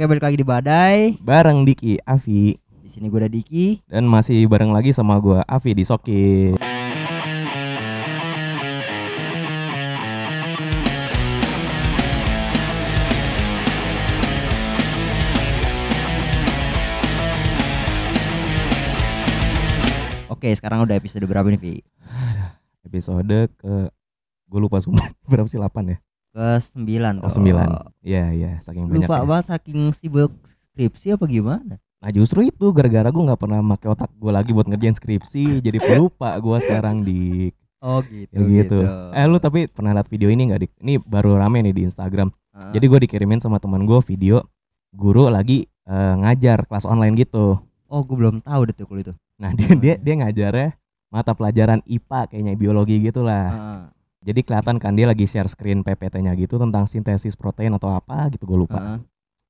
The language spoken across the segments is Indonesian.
Oke, balik lagi di Badai. bareng Diki Avi Di sini gue ada Diki. dan masih bareng lagi sama gua Avi di Soki. Oke, sekarang udah episode berapa nih, Vi? Episode ke gue lupa semua berapa sih 8 ya? Ke 9. Oh, 9. Iya iya saking banyak. Lupa ya. banget saking sibuk skripsi apa gimana? Nah justru itu gara-gara gue nggak pernah pakai otak gue lagi buat ngerjain skripsi jadi pelupa gua sekarang di Oh, gitu. ya gitu. Eh lu tapi pernah lihat video ini nggak dik? Ini baru rame nih di Instagram. Ah, Jadi gue dikirimin sama teman gue video guru lagi eh, ngajar kelas online gitu. oh, gue belum tahu deh tuh kalau itu. Nah dia dia dia ngajarnya mata pelajaran IPA kayaknya biologi gitulah. Ah, Jadi kelihatan kan dia lagi share screen PPT-nya gitu tentang sintesis protein atau apa gitu gue lupa. ah.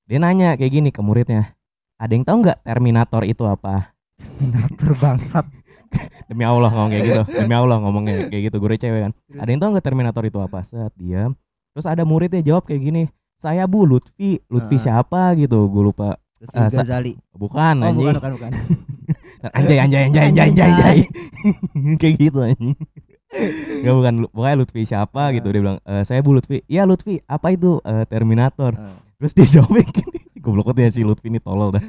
Dia nanya kayak gini ke muridnya. Ada yang tahu nggak Terminator itu apa? Terminator bangsat. Demi Allah ngomong kayak gitu. Demi Allah ngomongnya kayak gitu. Gue cewek kan. Ada yang tahu nggak Terminator itu apa? Set diam. Terus ada muridnya jawab kayak gini. Saya Bu Lutfi. Lutfi Ah. siapa gitu? Gue lupa. Lutfi Ghazali. Bukan Oh, anjing. bukan, bukan, bukan. Anjay anjay anjay anjay anjay anjay. kayak gitu anjing. Gak bukan pokoknya Lutfi siapa gitu dia bilang "Eh, saya Bu Lutfi. Iya Lutfi, apa itu Eh, Terminator? Ah. Terus dia jawab gini, goblok banget ya si Lutfi ini tolol dah.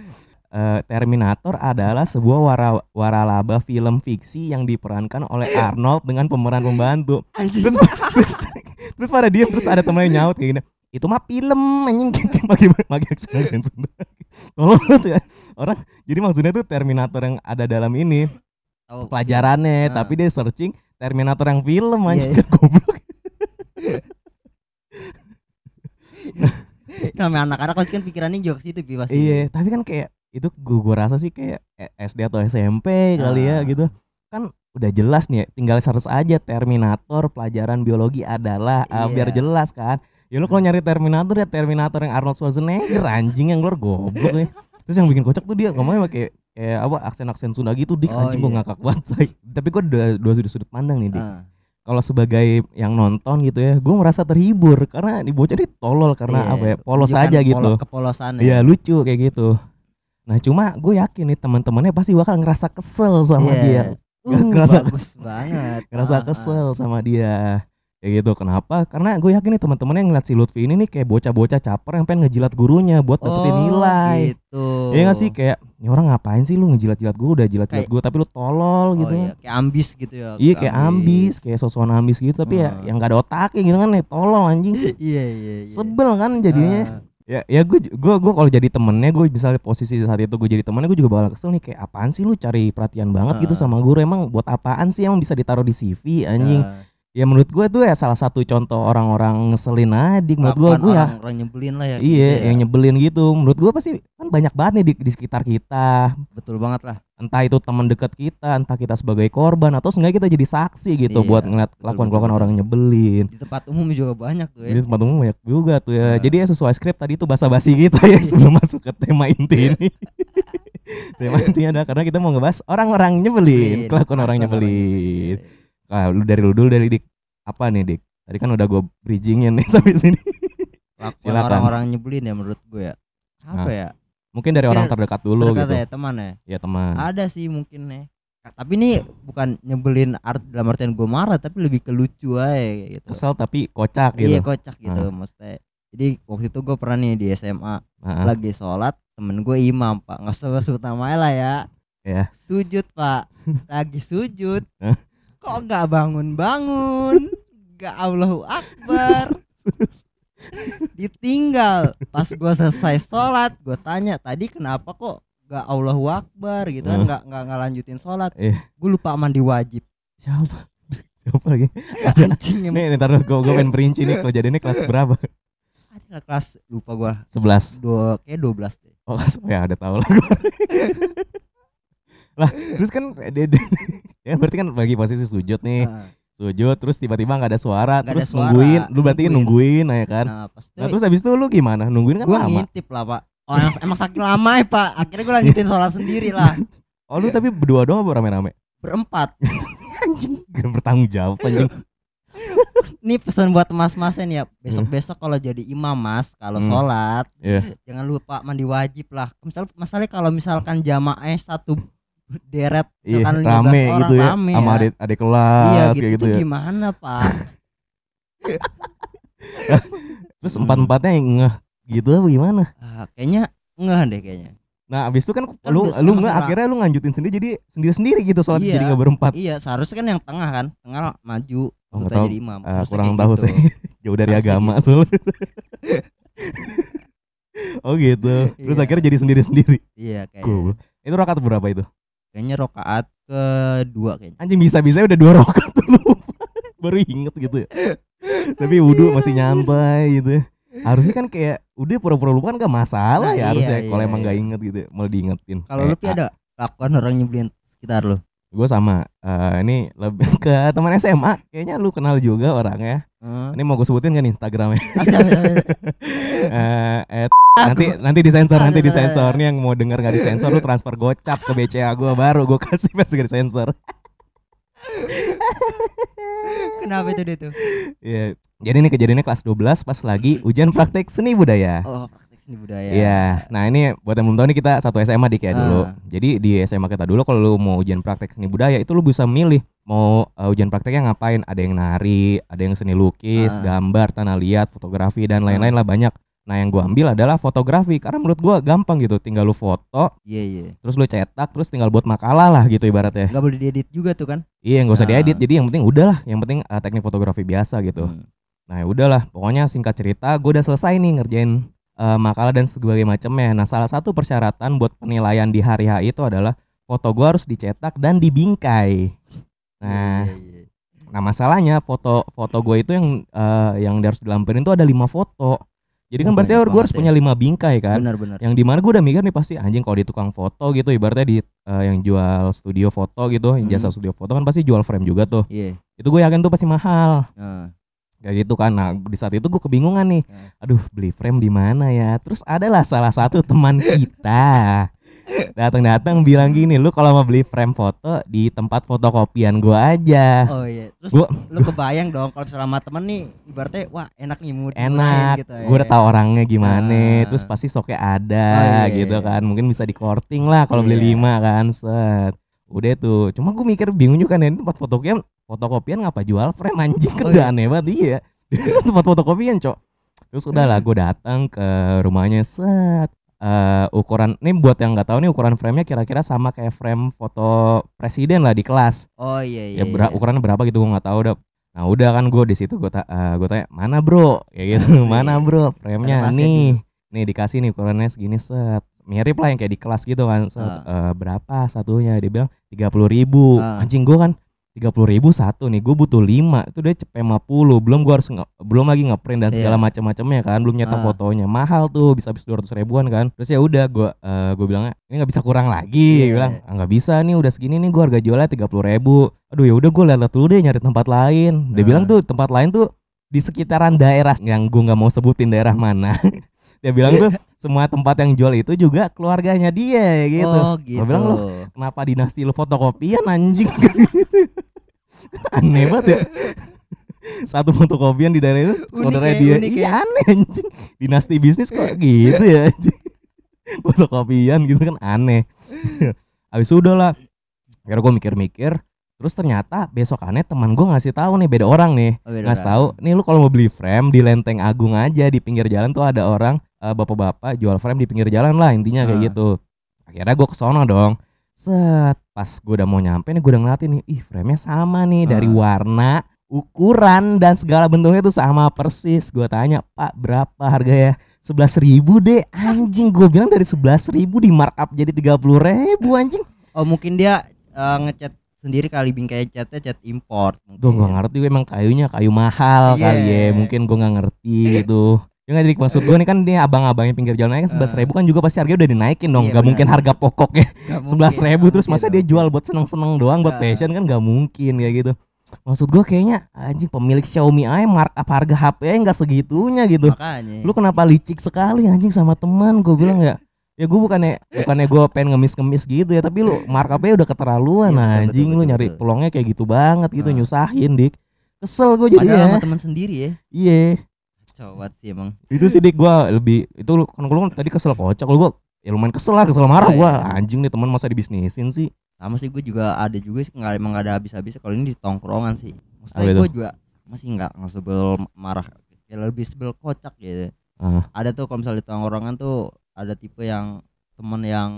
Eh, Terminator adalah sebuah wara waralaba film fiksi yang diperankan oleh Arnold dengan pemeran pembantu. Terus terus, terus pada dia terus ada temennya nyaut kayak gini. Itu mah film anjing bagi bagi aksen Sunda. Banget ya. Orang jadi maksudnya tuh Terminator yang ada dalam ini Tahu. pelajarannya, Ah. tapi dia searching Terminator yang film anjing Iya. goblok. Namanya anak-anak pasti kan pikirannya juga ke situ, pasti. Iya, tapi kan kayak itu gua, gua rasa sih kayak eh, SD atau SMP kali ya Ah. gitu. Kan udah jelas nih, ya, tinggal search aja Terminator pelajaran biologi adalah ah, biar Iya. jelas kan. Ya lu kalau nyari Terminator ya Terminator yang Arnold Schwarzenegger anjing yang luar goblok ya. Terus yang bikin kocak tuh dia ngomongnya pakai kayak apa aksen-aksen Sunda gitu dik Oh, anjing iya. ngakak banget. Tapi gua dua, dua sudut sudut pandang nih dik. Ah. Kalau sebagai yang nonton gitu ya, gua merasa terhibur karena di bocah ini tolol karena Iya, apa ya polos tunjukkan aja gitu. polo- kepolosan ya. Iya lucu kayak gitu. Nah cuma gue yakin nih teman-temannya pasti bakal ngerasa kesel sama Iya. dia, Uh, Ngerasa- bagus banget. ngerasa Ah, ah. kesel sama dia. Kayak gitu. Kenapa? Karena gue yakin nih teman-temannya ngeliat si Lutfi ini nih kayak bocah-bocah caper yang pengen ngejilat gurunya buat dapetin Oh, nilai. Gitu. Iya gak sih kayak ini orang ngapain sih lu ngejilat-jilat gue udah jilat-jilat gue tapi lu tolol Oh, gitu. iya. Kayak ambis gitu ya. Iya kayak ambis, kayak sosokan ambis gitu tapi ya Ah. yang gak ada otaknya gitu kan nih tolol anjing. Iya, iya, iya. Sebel kan jadinya. Ah, ya ya gue gue gue kalau jadi temennya gue misalnya posisi saat itu gue jadi temennya gue juga bakal kesel nih kayak apaan sih lu cari perhatian banget gitu Ah. sama guru emang buat apaan sih emang bisa ditaruh di CV anjing ah. Ya menurut gue tuh ya salah satu contoh orang-orang ngeselin adik menurut gue gue ya orang-orang nyebelin lah ya. iya gitu ya. yang nyebelin gitu menurut gue pasti kan banyak banget nih di, di sekitar kita Betul banget lah. entah itu teman dekat kita entah kita sebagai korban atau seenggaknya kita jadi saksi gitu Iya, buat ngeliat kelakuan-kelakuan orang nyebelin Di tempat umum juga banyak tuh ya. Jadi tempat umum banyak juga tuh ya. Nah. Jadi ya sesuai skrip tadi itu basa-basi gitu ya sebelum masuk ke tema inti ini. tema intinya adalah karena kita mau ngebahas orang-orang nyebelin, kelakuan orang nyebelin. Ah, lu dari lu dulu dari Dik. Apa nih Dik? Tadi kan udah gue bridgingin nih sampai sini. Orang-orang nyebelin ya menurut gue ya. Apa Ah, ya? Mungkin dari orang Mungkin terdekat dulu Terdekat gitu. ya teman ya. Ya teman. Ada sih mungkin ya. Tapi ini bukan nyebelin art dalam artian gue marah tapi lebih ke lucu aja gitu. Kesel tapi kocak Iya gitu. kocak gitu maksudnya. Jadi waktu itu gue pernah nih di SMA Ah, lagi sholat temen gue imam pak nggak usah sebut namanya lah ya. Ya. Sujud pak lagi sujud. Kok nggak bangun bangun? Gak Allahu Akbar. Ditinggal pas gue selesai sholat gue tanya tadi kenapa kok gak Allahu Akbar gitu kan Hah? nggak nggak nggak lanjutin sholat. Eh. Gue lupa mandi wajib. Siapa? Siapa lagi? Anjing emang. Nih, ntar gue gue pengen perinci nih kejadiannya kelas berapa? Ada kelas lupa gua 11 dua kayak 12 deh. Oh ya ada tahu lah. Lah terus kan dia, dia- ya berarti kan bagi posisi sujud nih Nah, sujud terus tiba-tiba nggak ada suara ada terus suara, nungguin lu berarti nungguin. nungguin ya kan nah nah terus habis itu lu gimana nungguin kan gua lama ngintip lah pak. Oh emang, emang saking lama ya pak. Akhirnya gua lanjutin sholat sendiri lah. oh lu tapi berdua doang apa rame-rame Berempat. anjing gak bertanggung jawab anjing Ini pesan buat mas-masnya nih ya. Besok-besok kalau jadi imam mas, kalau Hmm. sholat Iya. jangan lupa mandi wajib lah. Misal masalahnya kalau misalkan jamaahnya satu deret Iya, misalkan 15 rame orang, gitu ya. rame Sama ya. adik adik kelas Iya gitu, kayak gitu itu ya. gimana pak? Terus Hmm. empat-empatnya yang ngeh gitu apa gimana? Ah, kayaknya enggak deh kayaknya. Nah, abis itu kan Kan lu lu sama nggak akhirnya lu nganjutin sendiri jadi sendiri-sendiri gitu sholat Iya. jadi nggak berempat. Iya seharusnya kan yang tengah kan, tengah maju Oh, tahu. jadi imam. Harusnya kurang kayak tahu gitu. sih. Jauh dari Harusnya agama gitu. soalnya. oh gitu. Terus Iya. akhirnya jadi sendiri-sendiri. Iya kayaknya. Cool. Itu rakaat berapa itu? Kayaknya rokaat kedua kayaknya. Anjing bisa-bisa udah dua rakaat lu lupa. Baru inget gitu ya. Tapi wudhu masih nyantai gitu ya. Harusnya kan kayak udah pura-pura lupa kan gak masalah Nah, ya iya, harusnya kalau iya, emang iya. gak inget gitu ya, malah diingetin. Kalau lu Pi, ada lakukan orang nyebelin sekitar lu. Gue sama eh, ini lebih ke teman SMA kayaknya lu kenal juga orangnya Heeh. ini mau gue sebutin kan Instagramnya? At- nanti nanti disensor nanti disensor. nih yang mau denger nggak disensor lu transfer gocap ke BCA gue baru gue kasih pas gak disensor. Kenapa itu dia tuh? Iya. jadi ini kejadiannya kelas 12 pas lagi ujian praktek seni budaya. Oh, seni budaya. Iya. Nah ini buat yang belum tahu nih kita satu SMA dik ya dulu. Ah. Jadi di SMA kita dulu kalau lu mau ujian praktek seni budaya itu lu bisa milih mau uh, ujian prakteknya ngapain. Ada yang nari, ada yang seni lukis, Ah. gambar, tanah liat, fotografi dan lain-lain lah banyak. Nah yang gua ambil adalah fotografi karena menurut gua gampang gitu. Tinggal lu foto, Iya, iya. terus lu cetak, terus tinggal buat makalah lah gitu ibaratnya. Enggak boleh diedit juga tuh kan? Iya nggak usah Ah. diedit. Jadi yang penting udahlah. Yang penting uh, teknik fotografi biasa gitu. Hmm. Nah ya udahlah, pokoknya singkat cerita, gue udah selesai nih ngerjain eh, makalah dan sebagainya macamnya. Nah salah satu persyaratan buat penilaian di hari H itu adalah foto gue harus dicetak dan dibingkai. Nah, Iya, iya, iya. nah masalahnya foto foto gue itu yang eh, yang harus dilampirin itu ada lima foto. Jadi kan Oh, berarti gue harus ya. punya lima bingkai kan. Benar-benar. Yang di mana gue udah mikir nih pasti anjing kalau di tukang foto gitu, ibaratnya di eh, yang jual studio foto gitu, yang jasa Hmm. studio foto kan pasti jual frame juga tuh. Iya. Itu gue yakin tuh pasti mahal Nah, kayak gitu kan nah di saat itu gue kebingungan nih Hmm. aduh beli frame di mana ya terus adalah salah satu teman kita datang-datang bilang gini lu kalau mau beli frame foto di tempat fotokopian gua aja Oh iya. Terus Gua- lu kebayang dong kalau sama temen nih ibaratnya wah enak nih mood enak gitu ya. gue udah tahu orangnya gimana Ah. terus pasti stoknya ada Oh, iya, gitu iya. kan mungkin bisa di korting lah kalau beli Iya. lima kan set udah tuh cuma gue mikir bingung juga kan ini tempat fotokopian fotokopian ngapa jual frame anjing? Kan Oh, udah iya. aneh banget iya. Tempat fotokopian cok. Terus udah lah gue datang ke rumahnya set. Eh, ukuran ini buat yang nggak tahu nih ukuran framenya kira-kira sama kayak frame foto presiden lah di kelas. Oh iya iya. ya bera- iya. ukurannya berapa gitu gue nggak tahu udah nah udah kan gue di situ gue ta eh, gue tanya mana bro? Kayak gitu mana bro? Framenya nih. Nih dikasih nih ukurannya segini set mirip lah yang kayak di kelas gitu kan. Set Ah. "Eh, berapa satunya? Dia bilang tiga puluh ribu. Ah. anjing gue kan tiga puluh ribu satu nih gue butuh lima. Itu dia cepet 50 belum gue harus nge- belum lagi ngeprint dan segala Iya. macam-macamnya kan. Belum nyetak Ah. fotonya. Mahal tuh bisa habis dua ratus ribuan kan. Terus ya udah gue eh gue bilang ini nggak bisa kurang lagi. Iya. Dia bilang "Ah, nggak bisa nih udah segini nih gue harga jualnya tiga puluh ribu. Aduh ya udah gue lihat dulu deh nyari tempat lain. Dia bilang tuh tempat lain tuh di sekitaran daerah yang gue nggak mau sebutin daerah mana. Dia bilang tuh semua tempat yang jual itu juga keluarganya dia gitu. Oh gitu. bilang lu kenapa dinasti lu fotokopian anjing? Aneh banget ya. Satu fotokopian di daerah itu saudara ya, dia. unik iya ya. aneh anjing. Dinasti bisnis kok gitu ya anjing. Fotokopian gitu kan aneh. Habis udah lah akhirnya gue mikir-mikir terus ternyata besokannya teman gue ngasih tahu nih beda orang nih. Oh, beda ngasih tahu nih lu kalau mau beli frame di Lenteng Agung aja di pinggir jalan tuh ada orang eh, bapak-bapak jual frame di pinggir jalan lah intinya kayak Ah. gitu akhirnya gue kesono dong set pas gue udah mau nyampe nih gue udah ngeliatin nih ih frame-nya sama nih dari Ah. warna ukuran dan segala bentuknya tuh sama persis gue tanya pak berapa harganya sebelas ribu deh anjing gue bilang dari sebelas ribu di markup jadi tiga puluh ribu anjing Oh mungkin dia eh, ngecat sendiri kali bingkai catnya cat import. Tuh mungkin. gak ngerti gue emang kayunya kayu mahal Iya. kali ya Mungkin gue gak ngerti gitu Ya nggak jadi maksud gue nih kan dia abang-abangnya pinggir jalan kan sebelas ribu kan juga pasti harganya udah dinaikin dong. Iya, Gak mungkin harga pokoknya Nggak sebelas ribu nggak terus masa nggak dia jual buat seneng-seneng doang buat passion kan gak mungkin kayak gitu. Maksud gue kayaknya anjing pemilik Xiaomi aja markup harga HP nya gak segitunya gitu. Makanya. Lu kenapa licik sekali anjing sama teman? Gue bilang ya. Ya gue bukannya bukannya gue pengen ngemis-ngemis gitu ya tapi lu markupnya udah keterlaluan Iya, betul, anjing. betul, lu betul, nyari betul. peluangnya kayak gitu banget gitu Nah. nyusahin dik. Kesel gue jadi Padahal ya. sama teman sendiri ya. iya Coba sih emang. itu sih dik gue lebih itu lu- kan kalau tadi kesel kocak kalau gue ya lumayan kesel lah kesel marah Oh, gue iya. anjing nih teman masa dibisnisin sih Sama sih gue juga ada juga sih nggak emang nggak ada habis-habisnya kalau ini di tongkrongan sih. Maksudnya gue juga masih nggak nggak sebel marah. Ya lebih sebel kocak gitu. Ah. Ada tuh kalau misalnya di tongkrongan tuh ada tipe yang temen yang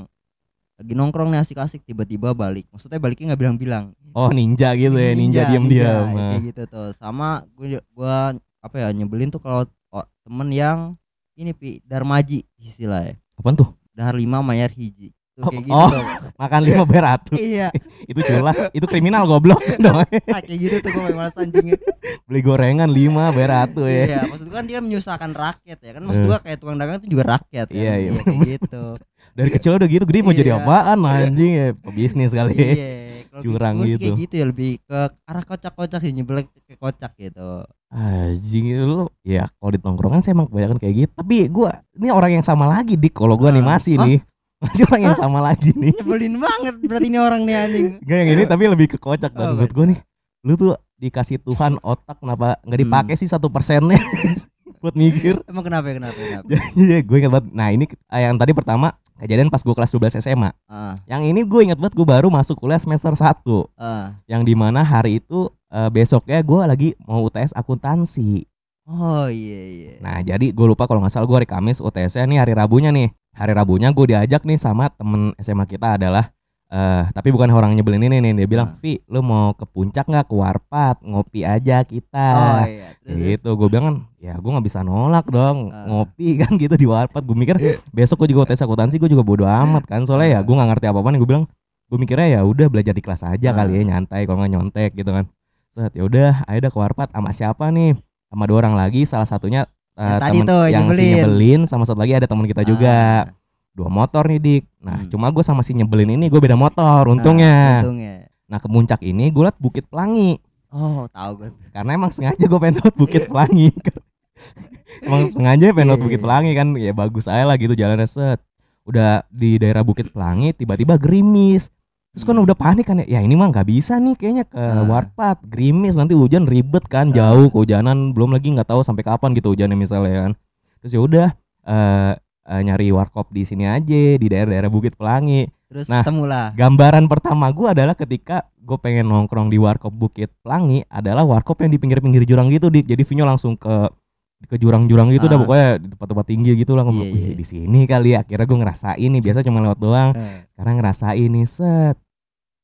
lagi nongkrong nih asik-asik tiba-tiba balik. Maksudnya baliknya nggak bilang-bilang. oh ninja gitu ya ninja, diam diam kayak gitu tuh sama gue gua apa ya nyebelin tuh kalau oh, temen yang ini pi darmaji istilahnya. Apaan tuh? Dahar lima mayar hiji. Tuh Oh, kayak gitu. oh. makan lima beratus iya. Itu jelas itu kriminal goblok. Dong. Ah, kayak gitu tuh gue malas anjingnya beli gorengan lima beratus ya. Iya maksud gua kan dia menyusahkan rakyat ya kan? Maksud gua kayak tukang dagang itu juga rakyat kan? Iya, iya, kayak gitu. Dari kecil udah gitu gede mau jadi Iya. apaan anjing ya? Bisnis kali ya. Iya Curang gitu. kayak gitu ya lebih ke arah kocak-kocak sih nyebelin ke kocak gitu anjing lu ya kalau di tongkrongan sih emang kebanyakan kayak gitu. Tapi gua ini orang yang sama lagi dik. Kalau gua Ah. animasi Hah? nih. Masih orang yang sama lagi nih. Nyebelin banget berarti ini orang nih anjing. Gak yang ini tapi lebih ke kocak dan Oh, menurut gue nih lu tuh dikasih Tuhan otak kenapa nggak Hmm. dipakai sih satu persennya? Buat mikir. Emang kenapa ya kenapa kenapa? Iya gue ingat banget. Nah ini eh, yang tadi pertama kejadian pas gue kelas 12 SMA ah. Yang ini gue ingat banget gue baru masuk kuliah semester 1 ah. Yang di mana hari itu eh, besoknya gue lagi mau UTS akuntansi oh iya iya Nah jadi gue lupa kalau nggak salah gue hari Kamis UTS-nya nih hari Rabunya nih. Hari Rabunya gue diajak nih sama temen SMA kita adalah eh tapi bukan orang nyebelin ini nih dia bilang, Ah. "Vi, lu mau ke puncak nggak ke Warpat ngopi aja kita." oh iya. Gitu, gue bilang kan, ya gue nggak bisa nolak dong Ah. ngopi kan gitu di Warpat. Gue mikir besok gue juga UTS akuntansi gue juga bodo amat kan soalnya ya Ah. gue nggak ngerti apa apa gue bilang gue mikirnya ya udah belajar di kelas aja Ah. kali ya nyantai kalau nggak nyontek gitu kan. Set ya udah, ayo dah ke Warpat sama siapa nih? Sama dua orang lagi, salah satunya Yang tadi temen tuh, yang si nyebelin. nyebelin sama satu lagi ada teman kita juga. Ah, dua motor nih dik. Nah Hmm. cuma gue sama si nyebelin ini gue beda motor ah, untungnya. untungnya. Nah ke puncak ini gue liat Bukit Pelangi. Oh tahu gue karena emang sengaja gue pengen lewat Bukit Pelangi. Emang sengaja pengen lewat Iya, Bukit iya. Pelangi kan ya bagus aja lah gitu jalannya set. Udah di daerah Bukit Pelangi tiba-tiba gerimis terus kan Hmm. udah panik kan ya, ya ini mah nggak bisa nih kayaknya ke Ah. Warpat gerimis nanti hujan ribet kan Ah. jauh kehujanan belum lagi nggak tahu sampai kapan gitu hujannya misalnya kan terus ya udah eh eh, nyari warkop di sini aja di daerah-daerah Bukit Pelangi terus Nah. ketemu lah gambaran pertama gue adalah ketika gue pengen nongkrong di warkop Bukit Pelangi adalah warkop yang di pinggir-pinggir jurang gitu dik jadi view langsung ke ke jurang-jurang gitu dah Ah. pokoknya di tempat-tempat tinggi gitu lah Wih, iya. di sini kali ya. Akhirnya gue ngerasain nih biasa cuma lewat doang. Eh, sekarang ngerasain nih set.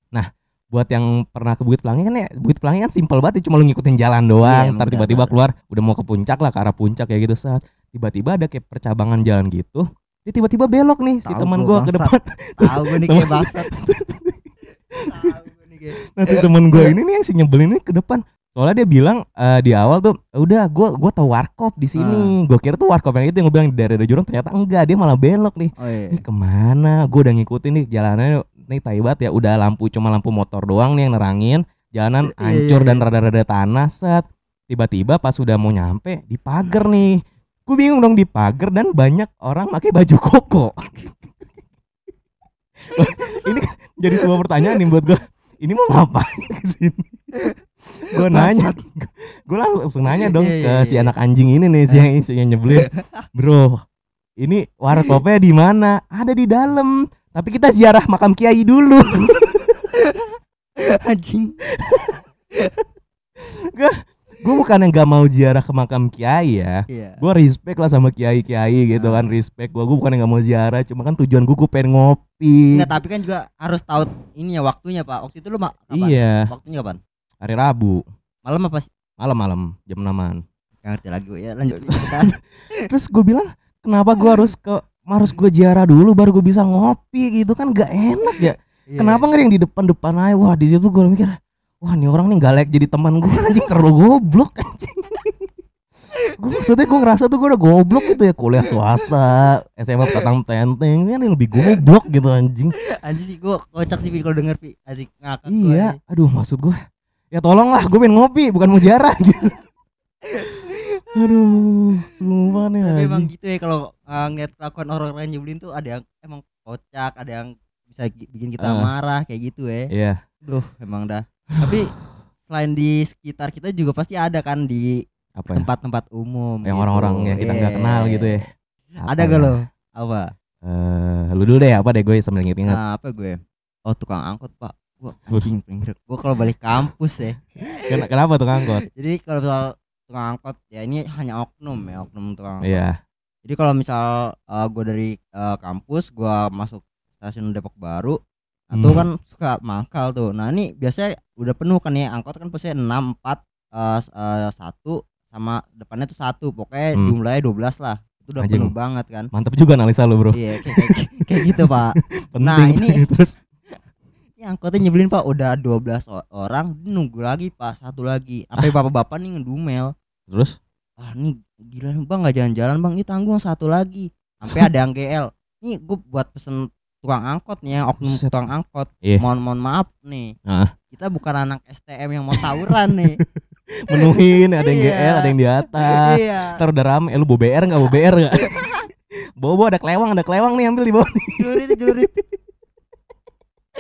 Nah buat yang pernah ke Bukit Pelangi kan ya Bukit Pelangi kan simpel banget ya, cuma lu ngikutin jalan Iya, doang. emang ntar tiba-tiba keluar udah mau ke puncak lah ke arah puncak kayak gitu set. Tiba-tiba ada kayak percabangan jalan gitu dia tiba-tiba belok nih si Tahu teman gue ke depan. Tahu gue nih kayak bangsat tahu gue nih kayak Nah si temen gue ini nih yang si nyebelin ini ke depan Soalnya dia bilang eh, di awal tuh udah gua gua tahu warkop di sini. Gua kira tuh warkop yang itu yang gue bilang di daerah jurang ternyata enggak dia malah belok nih. oh iya Ini ke mana? Gue udah ngikutin nih jalanannya nih tai banget ya udah lampu cuma lampu motor doang nih yang nerangin. Jalanan Iya, hancur iya, dan iya. rada-rada tanah set. Tiba-tiba pas udah mau nyampe di pagar nih. Gue bingung dong di pagar dan banyak orang pakai baju koko. ini kan jadi sebuah pertanyaan nih buat gue. Ini mau ngapain ke sini? gue nanya, gue langsung nanya dong Iya, ke iya, si iya. anak anjing ini nih si yang si yang nyebelin, bro. Ini warkopnya di mana? Ada di dalam. Tapi kita ziarah makam kiai dulu. anjing gue bukan yang gak mau ziarah ke makam kiai ya. iya Gue respect lah sama kiai kiai gitu kan, Ah. respect. Gue gue bukan yang gak mau ziarah, cuma kan tujuan gue gue pengen ngopi. Enggak, tapi kan juga harus tahu ini ya waktunya pak waktu itu lu mak kapan? Iya, waktunya kapan hari Rabu, malam apa sih? Malam-malam jam 6 Gak ngerti lagi ya lanjut Terus gue bilang, kenapa gue harus ke harus gue ziarah dulu baru gue bisa ngopi? Gitu kan gak enak ya. Iya. Kenapa nggak yang di depan-depan aja? Wah di situ gue mikir, wah nih orang nih gak layak jadi teman gue anjing. Terlalu goblok anjing. gue maksudnya gue ngerasa tuh gue udah goblok gitu ya. Kuliah swasta SMA petang tenteng ini lebih goblok gitu anjing. Anjing sih gue kocak sih kalau denger pi. Asik ngakak iya aduh maksud gue ya tolonglah gue pengen ngopi bukan mau jarah gitu. Aduh sumpah nih tapi emang gitu ya kalau uh, ngeliat kelakuan orang-orang yang nyebelin tuh ada yang emang kocak ada yang bisa bikin kita Ah. marah kayak gitu ya. Iya. Duh emang dah. Tapi selain di sekitar kita juga pasti ada kan di apa ya? tempat-tempat umum yang gitu. orang-orang yang kita nggak Iya. kenal gitu ya? Ada Apa gak ya? lo? Apa? Eh, lu dulu deh apa deh gue sambil inget-inget nah, apa gue? Oh tukang angkot pak gua anjing pengen gue kalau balik kampus ya. Ken- kenapa tuh angkot? Jadi kalau soal tukang angkot ya ini hanya oknum ya oknum tukang angkot. Iya. Jadi kalau misal uh, gue dari uh, kampus gue masuk stasiun Depok Baru tuh Hmm. kan suka mangkal tuh. Nah ini biasanya udah penuh kan ya angkot kan pasti enam empat eh, satu sama depannya tuh satu. Pokoknya Hmm. jumlahnya 12 lah. Itu udah Anjing. penuh banget kan. Mantep juga analisa lu bro. Iya kayak, kayak, kayak gitu pak. Nah, ini- terus ini angkotnya nyebelin pak. Udah 12 o- orang nunggu lagi pak. Satu lagi. Sampai bapak-bapak nih ngedumel. Terus? Ah nih gila nih, bang. Nggak jalan-jalan bang. Ini tanggung satu lagi. Sampai ada yang GL nih gue buat pesen tukang angkot nih oknum Buset. tukang angkot. Iya. mohon mohon maaf nih. Ah. kita bukan anak STM yang mau tawuran nih. Menuhin ada yang Iya. GL ada yang di atas. Iya. Ntar udah rame eh, lu bawa BR nggak? Bawa BR nggak? Bawa bawa ada kelewang ada kelewang nih ambil di bawah jurit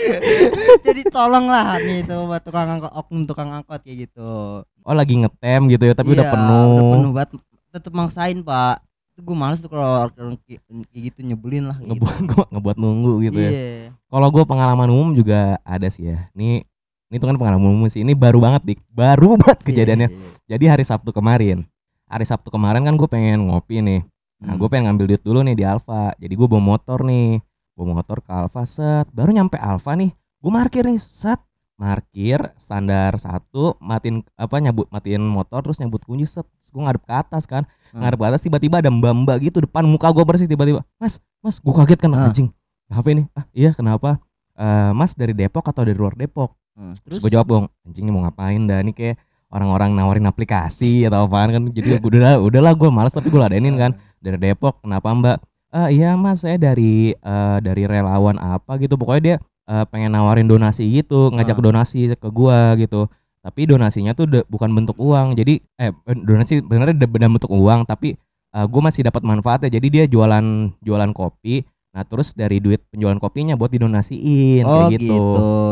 jadi tolonglah nih itu buat tukang angkot oknum tukang angkot kayak gitu. Oh lagi ngetem gitu ya tapi udah Iya, penuh. udah penuh banget. Tetep maksain pak. Itu gue males tuh kalau orang kayak gitu nyebelin lah gitu. ngebuat gua ngebuat nunggu gitu ya. Iya. Kalau gue pengalaman umum juga ada sih ya. Ini ini tuh kan pengalaman umum sih. Ini baru banget dik. Baru banget kejadiannya. Iya, iya, iya. jadi hari Sabtu kemarin. Hari Sabtu kemarin kan gue pengen ngopi nih. Nah Hmm. gue pengen ngambil duit dulu nih di Alfa jadi gue bawa motor nih bawa motor ke Alfa set. Baru nyampe Alfa nih gue parkir nih set. Parkir standar satu matiin apa nyabut matiin motor terus nyabut kunci set. Gue ngadep ke atas kan. Hmm. ngadep ke atas tiba-tiba ada mbak-mbak gitu depan muka gue persis tiba-tiba mas mas gue kaget kan Ah. anjing. Kenapa ini? Ah iya kenapa? Eh, mas dari Depok atau dari luar Depok? Hmm, terus terus gue jawab dong anjing ini mau ngapain dah? Ini kayak orang-orang nawarin aplikasi atau apaan kan? Jadi udah udahlah gue males tapi gue ladenin kan. Dari Depok kenapa mbak ah iya mas saya dari eh, dari relawan apa gitu. Pokoknya dia eh, pengen nawarin donasi gitu ngajak Ah. donasi ke gua gitu. Tapi donasinya tuh de- bukan bentuk uang. Jadi eh ben- donasi benernya de- bentuk uang tapi eh, gua masih dapat manfaatnya. Jadi dia jualan jualan kopi nah terus dari duit penjualan kopinya buat didonasiin oh kayak gitu,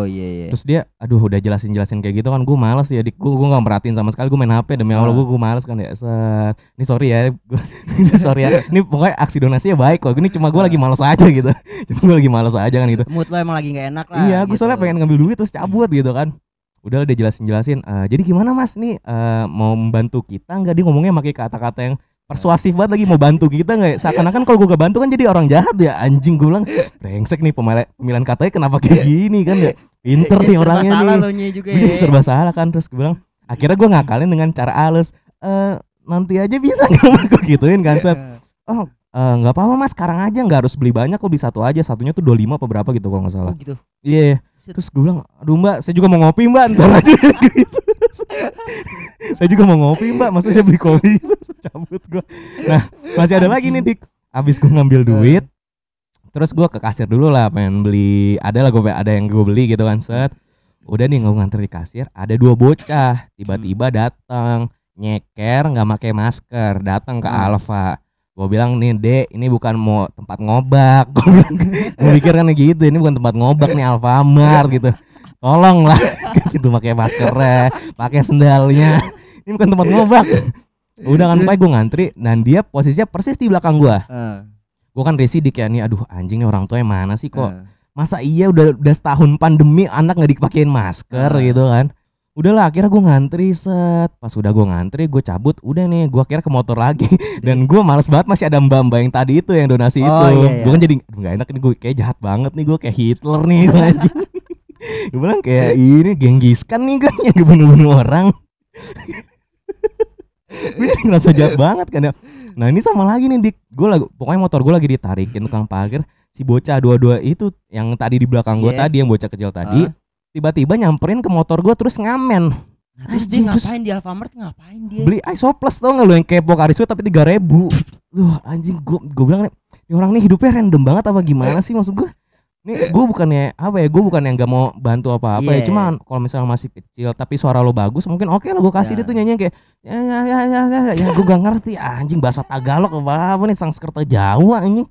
iya iya. Terus dia aduh udah jelasin jelasin kayak gitu kan gue males ya dik. Gue gue gak merhatiin sama sekali gue main hp demi allah Ah. gue gue males kan ya set. Ini sorry ya gue sorry ya. Ini pokoknya aksi donasinya baik kok. Ini cuma gue lagi males aja gitu. Cuma gue lagi males aja kan gitu. Mood lo emang lagi nggak enak lah iya gue gitu. soalnya pengen ngambil duit terus cabut gitu kan. Udah udah jelasin jelasin Eh, jadi gimana mas nih? Eh, mau membantu kita nggak? Dia ngomongnya pakai kata-kata yang persuasif banget lagi mau bantu kita nggak ya? seakan-akan kalau gue gak bantu kan jadi orang jahat ya. Anjing gue bilang brengsek nih pemilihan, pemilihan katanya kenapa kayak gini kan ya? Pinter Iya, nih serba orangnya salah nih. juga gue ya. serba salah kan. Terus gue bilang akhirnya gue ngakalin dengan cara halus eh nanti aja bisa nggak? Gue gituin kan set oh eh, nggak apa-apa mas. Sekarang aja nggak harus beli banyak kok beli satu aja. Satunya tuh 25 apa berapa gitu kalau nggak oh salah gitu. Iya Buset. terus gue bilang aduh mbak saya juga mau ngopi mbak. Ntar aja gitu saya juga mau ngopi mbak. Masa saya beli kopi? Cabut gue nah masih ada lagi nih dik. Abis gue ngambil duit terus gue ke kasir dulu lah pengen beli. Ada lah gue ada yang gue beli gitu kan set. Udah nih gue nganter di kasir ada dua bocah. Tiba-tiba datang nyeker nggak pakai masker. Datang ke Hmm. Alfa. Gue bilang nih dek ini bukan mau tempat ngobak. Gue bilang gue pikir kan gitu ini bukan tempat ngobak nih Alfamart gitu tolong lah. Gitu pakai maskernya pakai sendalnya. Ini bukan tempat ngobak udah kan gue ngantri dan dia posisinya persis di belakang gua. Eh, gua kan residik ya nih aduh anjing nih orang tuanya mana sih kok? Eh. masa iya udah udah setahun pandemi anak nggak dipakein masker Ah. gitu kan? Udahlah akhirnya gue ngantri set. Pas udah gue ngantri gue cabut udah nih gue kira ke motor lagi. Dan gue males banget masih ada mbak mbak yang tadi itu yang donasi Oh, itu. iya, iya. gue kan jadi "Aduh, nggak enak nih gue kayak jahat banget nih gue kayak Hitler nih anjing gue bilang kayak ini Genghis Khan nih kan yang bunuh-bunuh orang. Gue ngerasa jahat banget kan ya. Nah ini sama lagi nih dik. Gue lagi pokoknya motor gue lagi ditarikin tukang parkir. Si bocah dua-dua itu yang tadi di belakang gue Iya. tadi yang bocah kecil tadi tiba-tiba nyamperin ke motor gue terus ngamen. Nah, terus dia Anjing, terus- ngapain? Di Alfamart ngapain dia? Beli isoples tau gak lu yang kepo karisma tapi tiga ribu. Duh anjing gue gue bilang nih orang nih hidupnya random banget apa gimana sih maksud gue nih gue bukannya apa ya gue bukan yang gak mau bantu apa apa ya Iya. cuman kalau misalnya masih kecil tapi suara lo bagus mungkin oke lah gue kasih Ya. dia tuh nyanyi kayak ya ya ya ya ya, ya gue gak ngerti anjing bahasa Tagalog apa apa nih Sanskerta Jawa anjing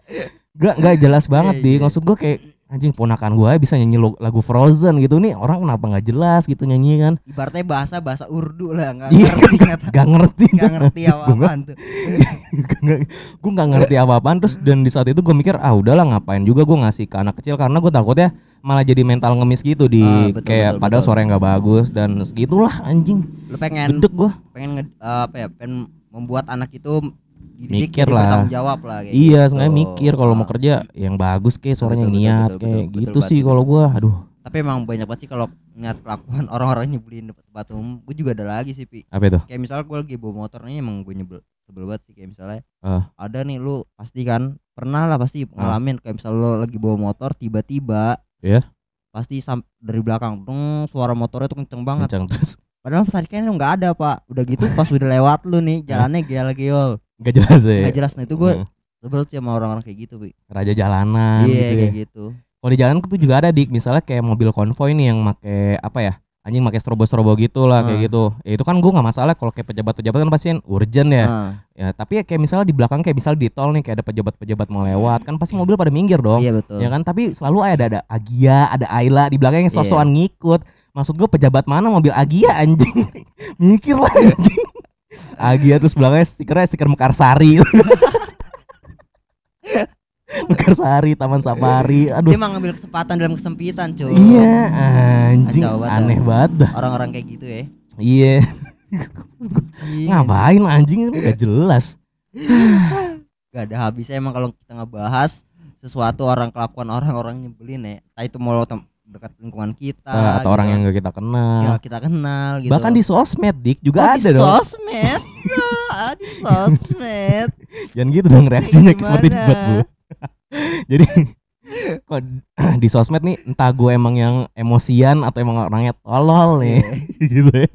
gak gak jelas banget Iya, di iya. maksud gue kayak anjing ponakan gue bisa nyanyi lagu Frozen gitu nih orang kenapa nggak jelas gitu nyanyi kan Ibaratnya bahasa bahasa Urdu lah, nggak Iya. ngerti nggak gak ngerti nggak ngerti apa-apaan tuh. gue nggak ngerti apa-apaan terus dan di saat itu gue mikir ah udahlah ngapain juga gue ngasih ke anak kecil karena gue takutnya malah jadi mental ngemis gitu di Ah, betul, kayak betul, padahal betul. suara nggak bagus dan segitulah anjing Lu pengen gedek gue pengen nge- eh, apa ya? Pengen membuat anak itu dididik Mikir lah. jawab lah kayak iya gitu. sengaja mikir kalau mau Ah. kerja yang bagus kayak suaranya betul, niat betul, kayak betul, betul gitu sih kalau gue aduh Tapi emang banyak banget sih kalau ngeliat kelakuan orang-orang nyebelin di tempat umum. Gue juga ada lagi sih, Pi. apa itu Kayak misalnya gue lagi bawa motor nih emang gue nyebel sebel banget sih kayak misalnya Ah. ada nih lu pasti kan pernah lah pasti Ah. ngalamin kayak misalnya lu lagi bawa motor tiba-tiba Iya. pasti sam dari belakang dong suara motornya tuh kenceng banget kencang terus padahal tadi kan lu nggak ada pak udah gitu pas udah lewat lu nih jalannya geol-geol nggak jelas ya nggak jelas nah itu gue Hmm. sebel sih sama orang-orang kayak gitu Pi. raja jalanan iya gitu ya. kayak gitu Kalau di jalan tuh juga ada dik, misalnya kayak mobil konvoy nih yang make apa ya? Anjing make strobo-strobo gitu lah kayak Ah. gitu. Ya itu kan gua nggak masalah kalau kayak pejabat-pejabat kan pasti kan urgent ya. Nah, Ya, tapi ya kayak misalnya di belakang kayak misal di tol nih kayak ada pejabat-pejabat mau lewat, kan pasti mobil pada minggir dong. iya betul Ya kan, tapi selalu ada ada Agia, ada Ayla di belakang yang Iya. sosokan ngikut. Maksud gua pejabat mana mobil Agia anjing. Mikir lah anjing. Agia terus belakangnya stikernya stiker Mekarsari. Mekarsari, Taman Safari. Aduh. dia emang ngambil kesempatan dalam kesempitan cuy Iya, anjing Kacau aneh banget orang-orang kayak gitu ya Iya, Iya. ngapain anjing itu gak jelas. gak ada habisnya emang kalau kita ngebahas sesuatu orang kelakuan orang-orang nyebelin ya entah itu mau dekat lingkungan kita Nah, atau orang gitu. yang gak kita kenal. Kita- kita kenal gitu Bahkan di sosmed dik Oh, juga di ada dong. sosmed Ah, di sosmed Jangan gitu dong reaksinya seperti debat bu. Jadi kok di sosmed nih entah gue emang yang emosian atau emang orangnya tolol nih gitu ya.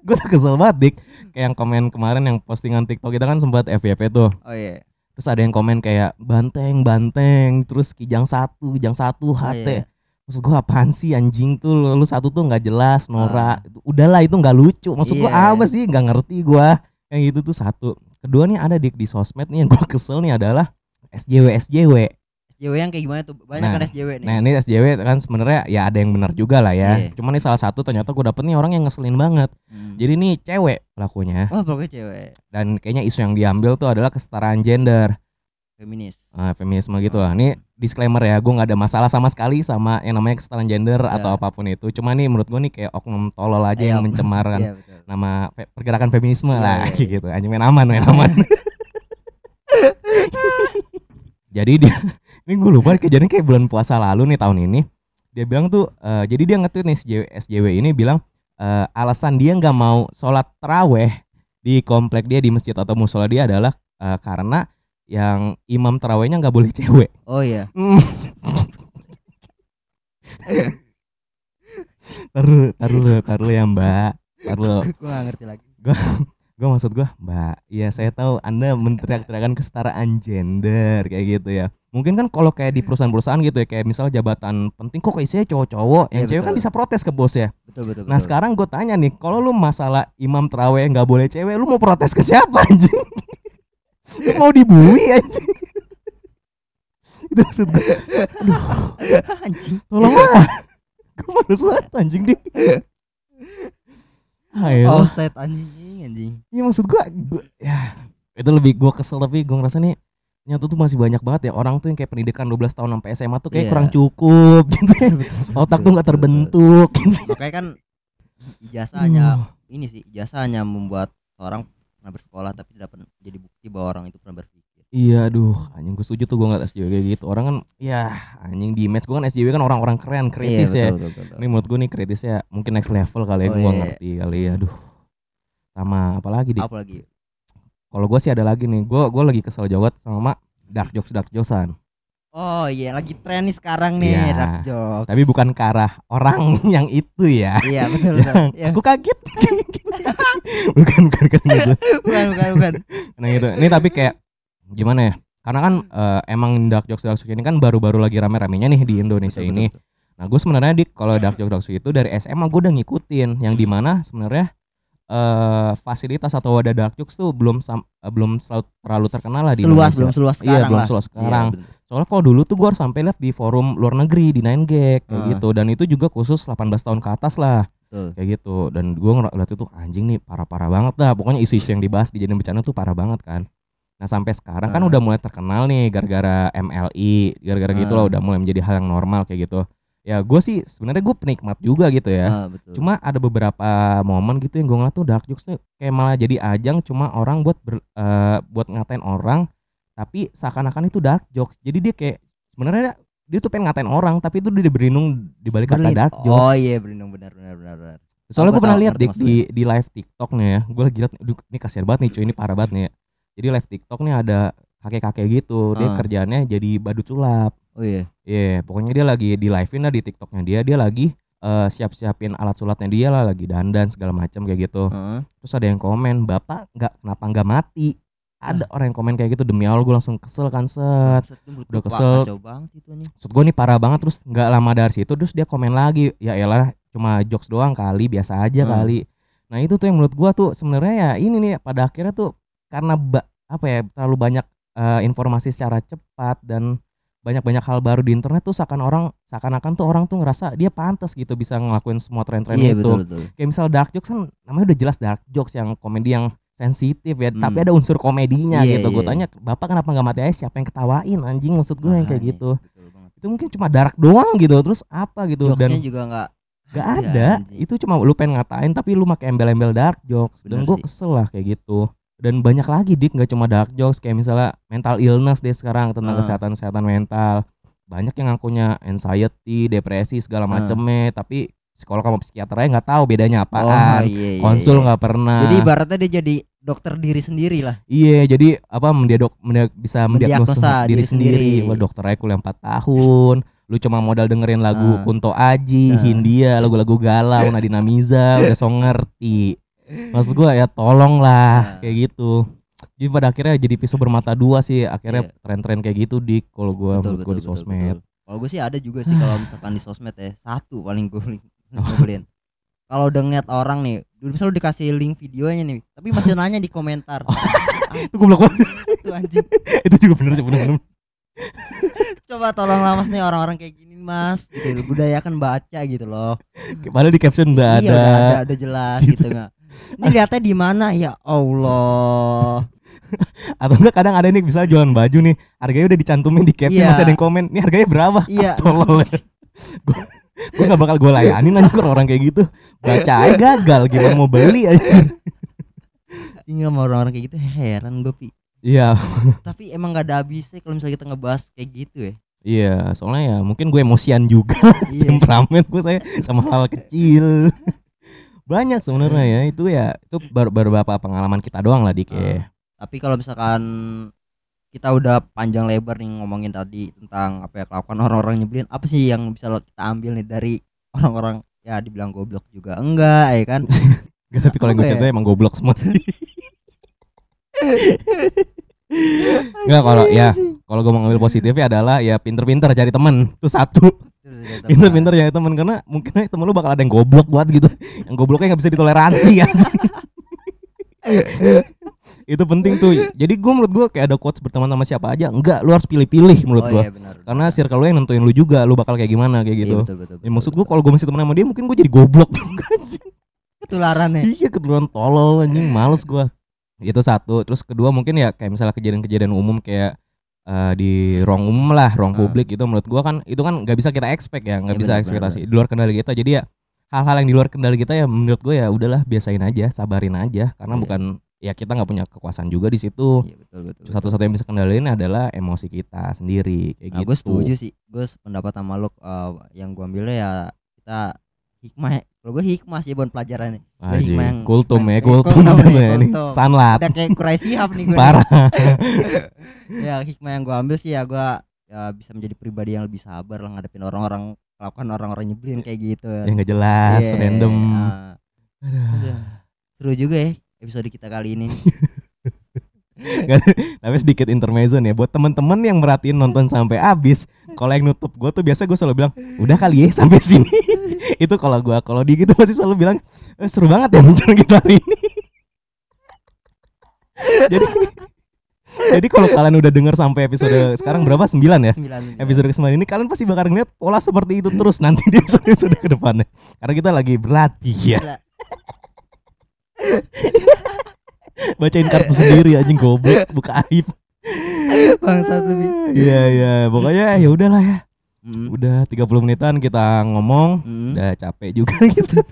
Gue tuh kesel banget dik. Kayak yang komen kemarin yang postingan TikTok kita kan sempat FYP tuh. oh iya Terus ada yang komen kayak banteng banteng terus kijang satu kijang satu Oh, HT. Maksud gua apaan sih anjing tuh lu, lu satu tuh nggak jelas Nora. Udahlah itu nggak lucu. Maksud gua Ah. Iya. apa sih nggak ngerti gua. Yang gitu tuh satu. Kedua nih ada dik di sosmed nih yang gua kesel nih adalah SJW SJW. SJW yang kayak gimana tuh banyak Nah, kan SJW nih Nah ini SJW kan sebenarnya ya ada yang benar juga lah ya. Iya. Cuman nih salah satu ternyata gua dapet nih orang yang ngeselin banget. Hmm. Jadi nih cewek pelakunya oh pokoknya cewek dan kayaknya isu yang diambil tuh adalah kesetaraan gender. Feminis Ah, feminisme gitu lah. Ini disclaimer ya, gue nggak ada masalah sama sekali sama yang namanya kesetaraan gender Ya. atau apa pun itu. Cuma nih menurut gue nih kayak oknum tolol aja Iya, yang mencemarkan iya betul nama fe- pergerakan feminisme Iya, lah iya, kayak iya. gitu. Anjing main aman, main aman. jadi dia ini gue lupa kejadian kayak bulan puasa lalu nih tahun ini. Dia bilang tuh, eh, jadi dia nge-tweet nih SJW, SJW ini bilang eh, alasan dia nggak mau sholat teraweh di komplek dia di masjid atau musola dia adalah eh, karena yang imam terawehnya nggak boleh cewek. oh iya. Taruh taruh taruh ya mbak. Taruh gue gak ngerti lagi. Gue maksud gue mbak iya saya tahu anda menteriak-teriakan kesetaraan gender kayak gitu ya. Mungkin kan kalau kayak di perusahaan-perusahaan gitu ya kayak misal jabatan penting kok isinya cowok-cowok? Yang Iya, cewek kan betul. bisa protes ke bos ya. Betul betul nah betul. sekarang gue tanya nih kalau lu masalah imam terawih nggak boleh cewek lu mau protes ke siapa anjing mau dibully anjing itu maksud gue anjing tolong lah gue males banget anjing di Ayo. offset anjing anjing Iya maksud gua, gua ya itu lebih gua kesel tapi gua ngerasa nih nyatu tuh masih banyak banget ya orang tuh yang kayak pendidikan 12 tahun sampai SMA tuh kayak Iya. kurang cukup gitu. Otak tuh nggak terbentuk gitu. makanya kan ijazah hanya Duh. ini sih ijazah hanya membuat orang pernah bersekolah tapi tidak pernah jadi bukti bahwa orang itu pernah berpikir. Iya aduh anjing gue setuju tuh gua ngeliat SJW kayak gitu. Orang kan ya anjing di match gua kan SJW kan orang-orang keren kritis ya. Iya, betul, betul, betul. Ini menurut gua nih kritisnya mungkin next level kali ya Oh, gua iya. ngerti kali ya. Aduh Sama apa lagi di apa lagi? Kalau gua sih ada lagi nih Gua gua lagi kesel jawab sama dark jokes dark jokesan oh iya lagi tren nih sekarang nih Iya. dark joke Tapi bukan ke arah orang yang itu ya. Iya betul yang betul Iya. aku kaget. Bukan bukan bukan gitu bukan bukan bukan. Nah gitu. Ini tapi kayak gimana ya? Karena kan eh, emang dark jokes dark jokes ini kan baru-baru lagi rame-ramenya nih di Indonesia Betul, ini. betul, betul. nah gue sebenarnya di kalau dark jokes dark jokes itu dari SMA gue udah ngikutin. Yang di mana sebenarnya eh, fasilitas atau wadah dark jokes tuh belum sam- eh, belum selalu terlalu terkenal lah di seluas Indonesia. belum seluas Iya, sekarang belum lah seluas Iya, sekarang. bener. Soalnya kalau dulu tuh gue harus sampai lihat di forum luar negeri di 9gag kayak Ah. gitu dan itu juga khusus 18 tahun ke atas lah Betul. kayak gitu dan gue ngeliat itu anjing nih parah-parah banget dah pokoknya isu-isu yang dibahas dijadiin bercanda tuh parah banget kan nah sampai sekarang kan Ah. udah mulai terkenal nih gara-gara MLI gara-gara gitu Ah. lah udah mulai menjadi hal yang normal kayak gitu ya gue sih sebenarnya gue penikmat juga gitu ya Ah, betul. cuma ada beberapa momen gitu yang gue ngeliat tuh dark jokes tuh kayak malah jadi ajang cuma orang buat ber- eh, buat ngatain orang tapi seakan-akan itu dark jokes jadi dia kayak sebenarnya dia tuh pengen ngatain orang tapi itu dia berlindung di balik kata dark jokes oh iya berlindung benar benar benar benar Soalnya Oh, gue gua pernah lihat di, di di live TikTok nih ya. Gue lagi liat, ini kasihan banget nih cuy, ini parah banget nih ya. Jadi live TikTok nih ada kakek-kakek gitu. Dia Ah. kerjaannya jadi badut sulap. Oh iya Iya, pokoknya dia lagi di live-in lah di TikToknya dia. Dia lagi eh, siap-siapin alat sulapnya dia lah, lagi dandan segala macam kayak gitu. Heeh. Terus ada yang komen, "Bapak nggak kenapa nggak mati?" Ada orang yang komen kayak gitu demi Allah gue langsung kesel kan set. Udah kesel. Maksud gue nih parah banget terus nggak lama dari situ terus dia komen lagi ya elah cuma jokes doang kali biasa aja Hmm. kali nah itu tuh yang menurut gua tuh sebenarnya ya ini nih pada akhirnya tuh karena ba- apa ya terlalu banyak eh, informasi secara cepat dan banyak-banyak hal baru di internet tuh seakan orang seakan-akan tuh orang tuh ngerasa dia pantas gitu bisa ngelakuin semua tren-tren iya itu. betul betul. Kayak misal dark jokes kan namanya udah jelas dark jokes yang komedi yang sensitif ya tapi Hmm. ada unsur komedinya Iya, gitu. gue iya. tanya bapak kenapa nggak mati aja? Siapa yang ketawain anjing? Maksud gue yang kayak gitu. itu mungkin cuma dark doang gitu terus apa gitu Jokesnya dan juga nggak gak iya, ada. anjing. itu cuma lu pengen ngatain tapi lu pakai embel-embel dark jokes. Dan Bener gue sih. kesel lah kayak gitu dan banyak lagi dik nggak cuma dark jokes kayak misalnya mental illness deh sekarang tentang Ah. kesehatan kesehatan mental banyak yang ngakunya anxiety depresi segala macemnya tapi psikolog sama psikiater aja nggak tahu bedanya oh apaan iya, iya, konsul iya. nggak pernah jadi ibaratnya dia jadi dokter diri sendiri lah Iya, jadi apa mendiadok mendia- bisa mendiagnosa diri diri sendiri. sendiri. Wah, dokter aja kuliah 4 tahun. Lu cuma modal dengerin lagu Ah. Kunto Aji, Ah. Hindia, lagu-lagu galau, Nadina Miza, udah so ngerti. Maksud gua ya tolong lah Ah. kayak gitu. Jadi pada akhirnya jadi pisau bermata dua sih akhirnya Iya. tren-tren kayak gitu di kalau gua menurut betul di sosmed. kalau gue sih ada juga sih kalau misalkan di sosmed ya satu paling gue beli beliin kalau udah ngeliat orang nih dulu misalnya lu dikasih link videonya nih tapi masih nanya di komentar Oh. Itu goblok banget. itu anjing itu juga bener sih bener-bener. coba tolonglah mas nih orang-orang kayak gini mas gitu budayakan baca gitu loh Padahal di caption udah iya ada. udah ada udah jelas gitu nggak ini lihatnya di mana? Ya Allah. Atau enggak kadang ada nih misalnya jualan baju nih, harganya udah dicantumin di caption Iya. masih ada yang komen, "Ini harganya berapa?" iya. Tolol. gue gak bakal gue layanin anjir orang kayak gitu. Baca aja gagal gimana mau beli aja? Tinggal sama orang-orang kayak gitu heran gue pi. Iya. Tapi emang gak ada habisnya kalau misalnya kita ngebahas kayak gitu ya. Iya soalnya ya mungkin gue emosian juga. Iya. Temperamen gue saya sama hal kecil banyak sebenarnya ya. Itu ya itu baru beberapa pengalaman kita doang lah dik ya. Tapi kalau misalkan kita udah panjang lebar nih ngomongin tadi tentang apa ya kelakuan orang-orang nyebelin apa sih yang bisa lo kita ambil nih dari orang-orang ya dibilang goblok juga enggak ya kan? Gak, tapi kalau yang gue Apa ya? cerita emang goblok semua. Enggak kalau ya kalau gue mau ngambil positifnya adalah ya pinter-pinter cari temen itu satu pinter-pinter cari temen karena mungkin temen lu bakal ada yang goblok buat gitu. Yang gobloknya nggak bisa ditoleransi ya. Itu penting tuh jadi gue menurut gue kayak ada quotes berteman sama siapa aja enggak. Lu harus pilih-pilih menurut oh, gue iya, benar, karena benar. circle lu yang nentuin lu juga lu bakal kayak gimana kayak Iya, gitu. betul, betul, ya maksud gue kalau gue masih temen sama dia mungkin gue jadi goblok sih ketularan ya iya ketuluran tolol anjing. Males gua. Itu satu. Terus kedua mungkin ya kayak misalnya kejadian-kejadian umum kayak eh, di ruang umum lah ruang Ah. publik itu menurut gua kan itu kan nggak bisa kita expect ya nggak Iya, bisa ekspektasi di luar kendali kita. Jadi ya hal-hal yang di luar kendali kita ya menurut gue ya udahlah biasain aja sabarin aja. Karena Iya. bukan ya kita nggak punya kekuasaan juga di situ. Iya betul betul, betul. satu-satu yang bisa kendaliin adalah emosi kita sendiri kayak Nah, gitu. gue setuju sih. Gue pendapat sama lo eh, yang gue ambilnya ya kita hikmah kalau gue hikmah sih buat pelajaran nih Gue hikmah yang- kultum ya kultum kultum nih, ya kultum. sanlat. Udah kayak kurai sihab nih gue parah. Ya hikmah yang gue ambil sih ya gue ya bisa menjadi pribadi yang lebih sabar lah ngadepin orang-orang melakukan orang-orang nyebelin kayak gitu. Yang nggak jelas Iya, random. ah. Aduh, seru juga ya episode kita kali ini. Tapi sedikit intermezzo nih buat teman-teman yang merhatiin nonton sampai habis. Kalau yang nutup gue tuh biasa gue selalu bilang, "Udah kali ya sampai sini." itu kalau gua kalau di gitu pasti selalu bilang, Eh, seru banget ya bincang kita hari ini. jadi jadi kalau kalian udah dengar sampai episode sekarang berapa? 9 ya? Sembilan. Episode ke ini kalian pasti bakal ngeliat pola seperti itu terus nanti di episode-episode ke depannya. Karena kita lagi berlatih ya. Bacain kartu sendiri anjing goblok, buka aib. Bangsa tuh Bi. Iya iya, pokoknya ya udahlah ya. Hmm. Udah 30 menitan kita ngomong, Hmm. udah capek juga gitu.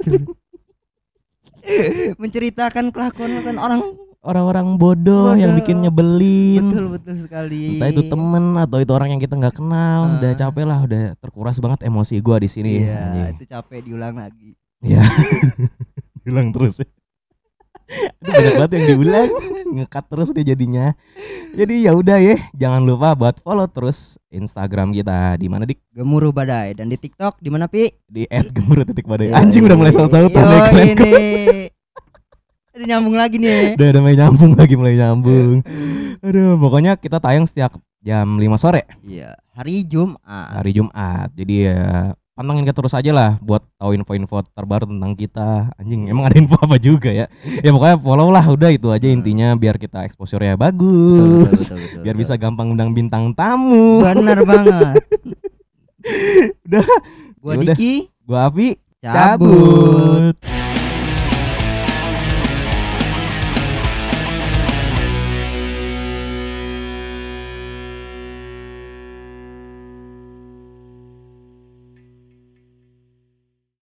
Menceritakan kelakuan orang Orang-orang bodoh yang Bodoh. bikin nyebelin. betul betul sekali. entah itu temen atau itu orang yang kita nggak kenal udah Ah. capek lah udah terkuras banget emosi gua di sini Iya, itu capek diulang lagi. Iya. diulang terus ya banyak banget yang diulang ngekat terus dia jadinya jadi ya udah ya jangan lupa buat follow terus Instagram kita di mana dik Gemuruh badai dan di TikTok di mana Pi? di @gemuruh titik badai anjing udah mulai ya keren ini. Udah nyambung lagi nih. udah udah mulai nyambung lagi mulai nyambung aduh pokoknya kita tayang setiap jam 5 sore Iya, hari Jumat. hari Jumat. Jadi ya pantengin kita terus aja lah buat tahu info-info terbaru tentang kita. Anjing, emang ada info apa juga ya? Ya pokoknya follow lah udah itu aja intinya biar kita exposure-nya Betul, bagus. betul, betul, betul, biar betul. bisa gampang undang bintang tamu. Bener banget. Udah. Gua Yaudah. Diki Gua Avi cabut. cabut.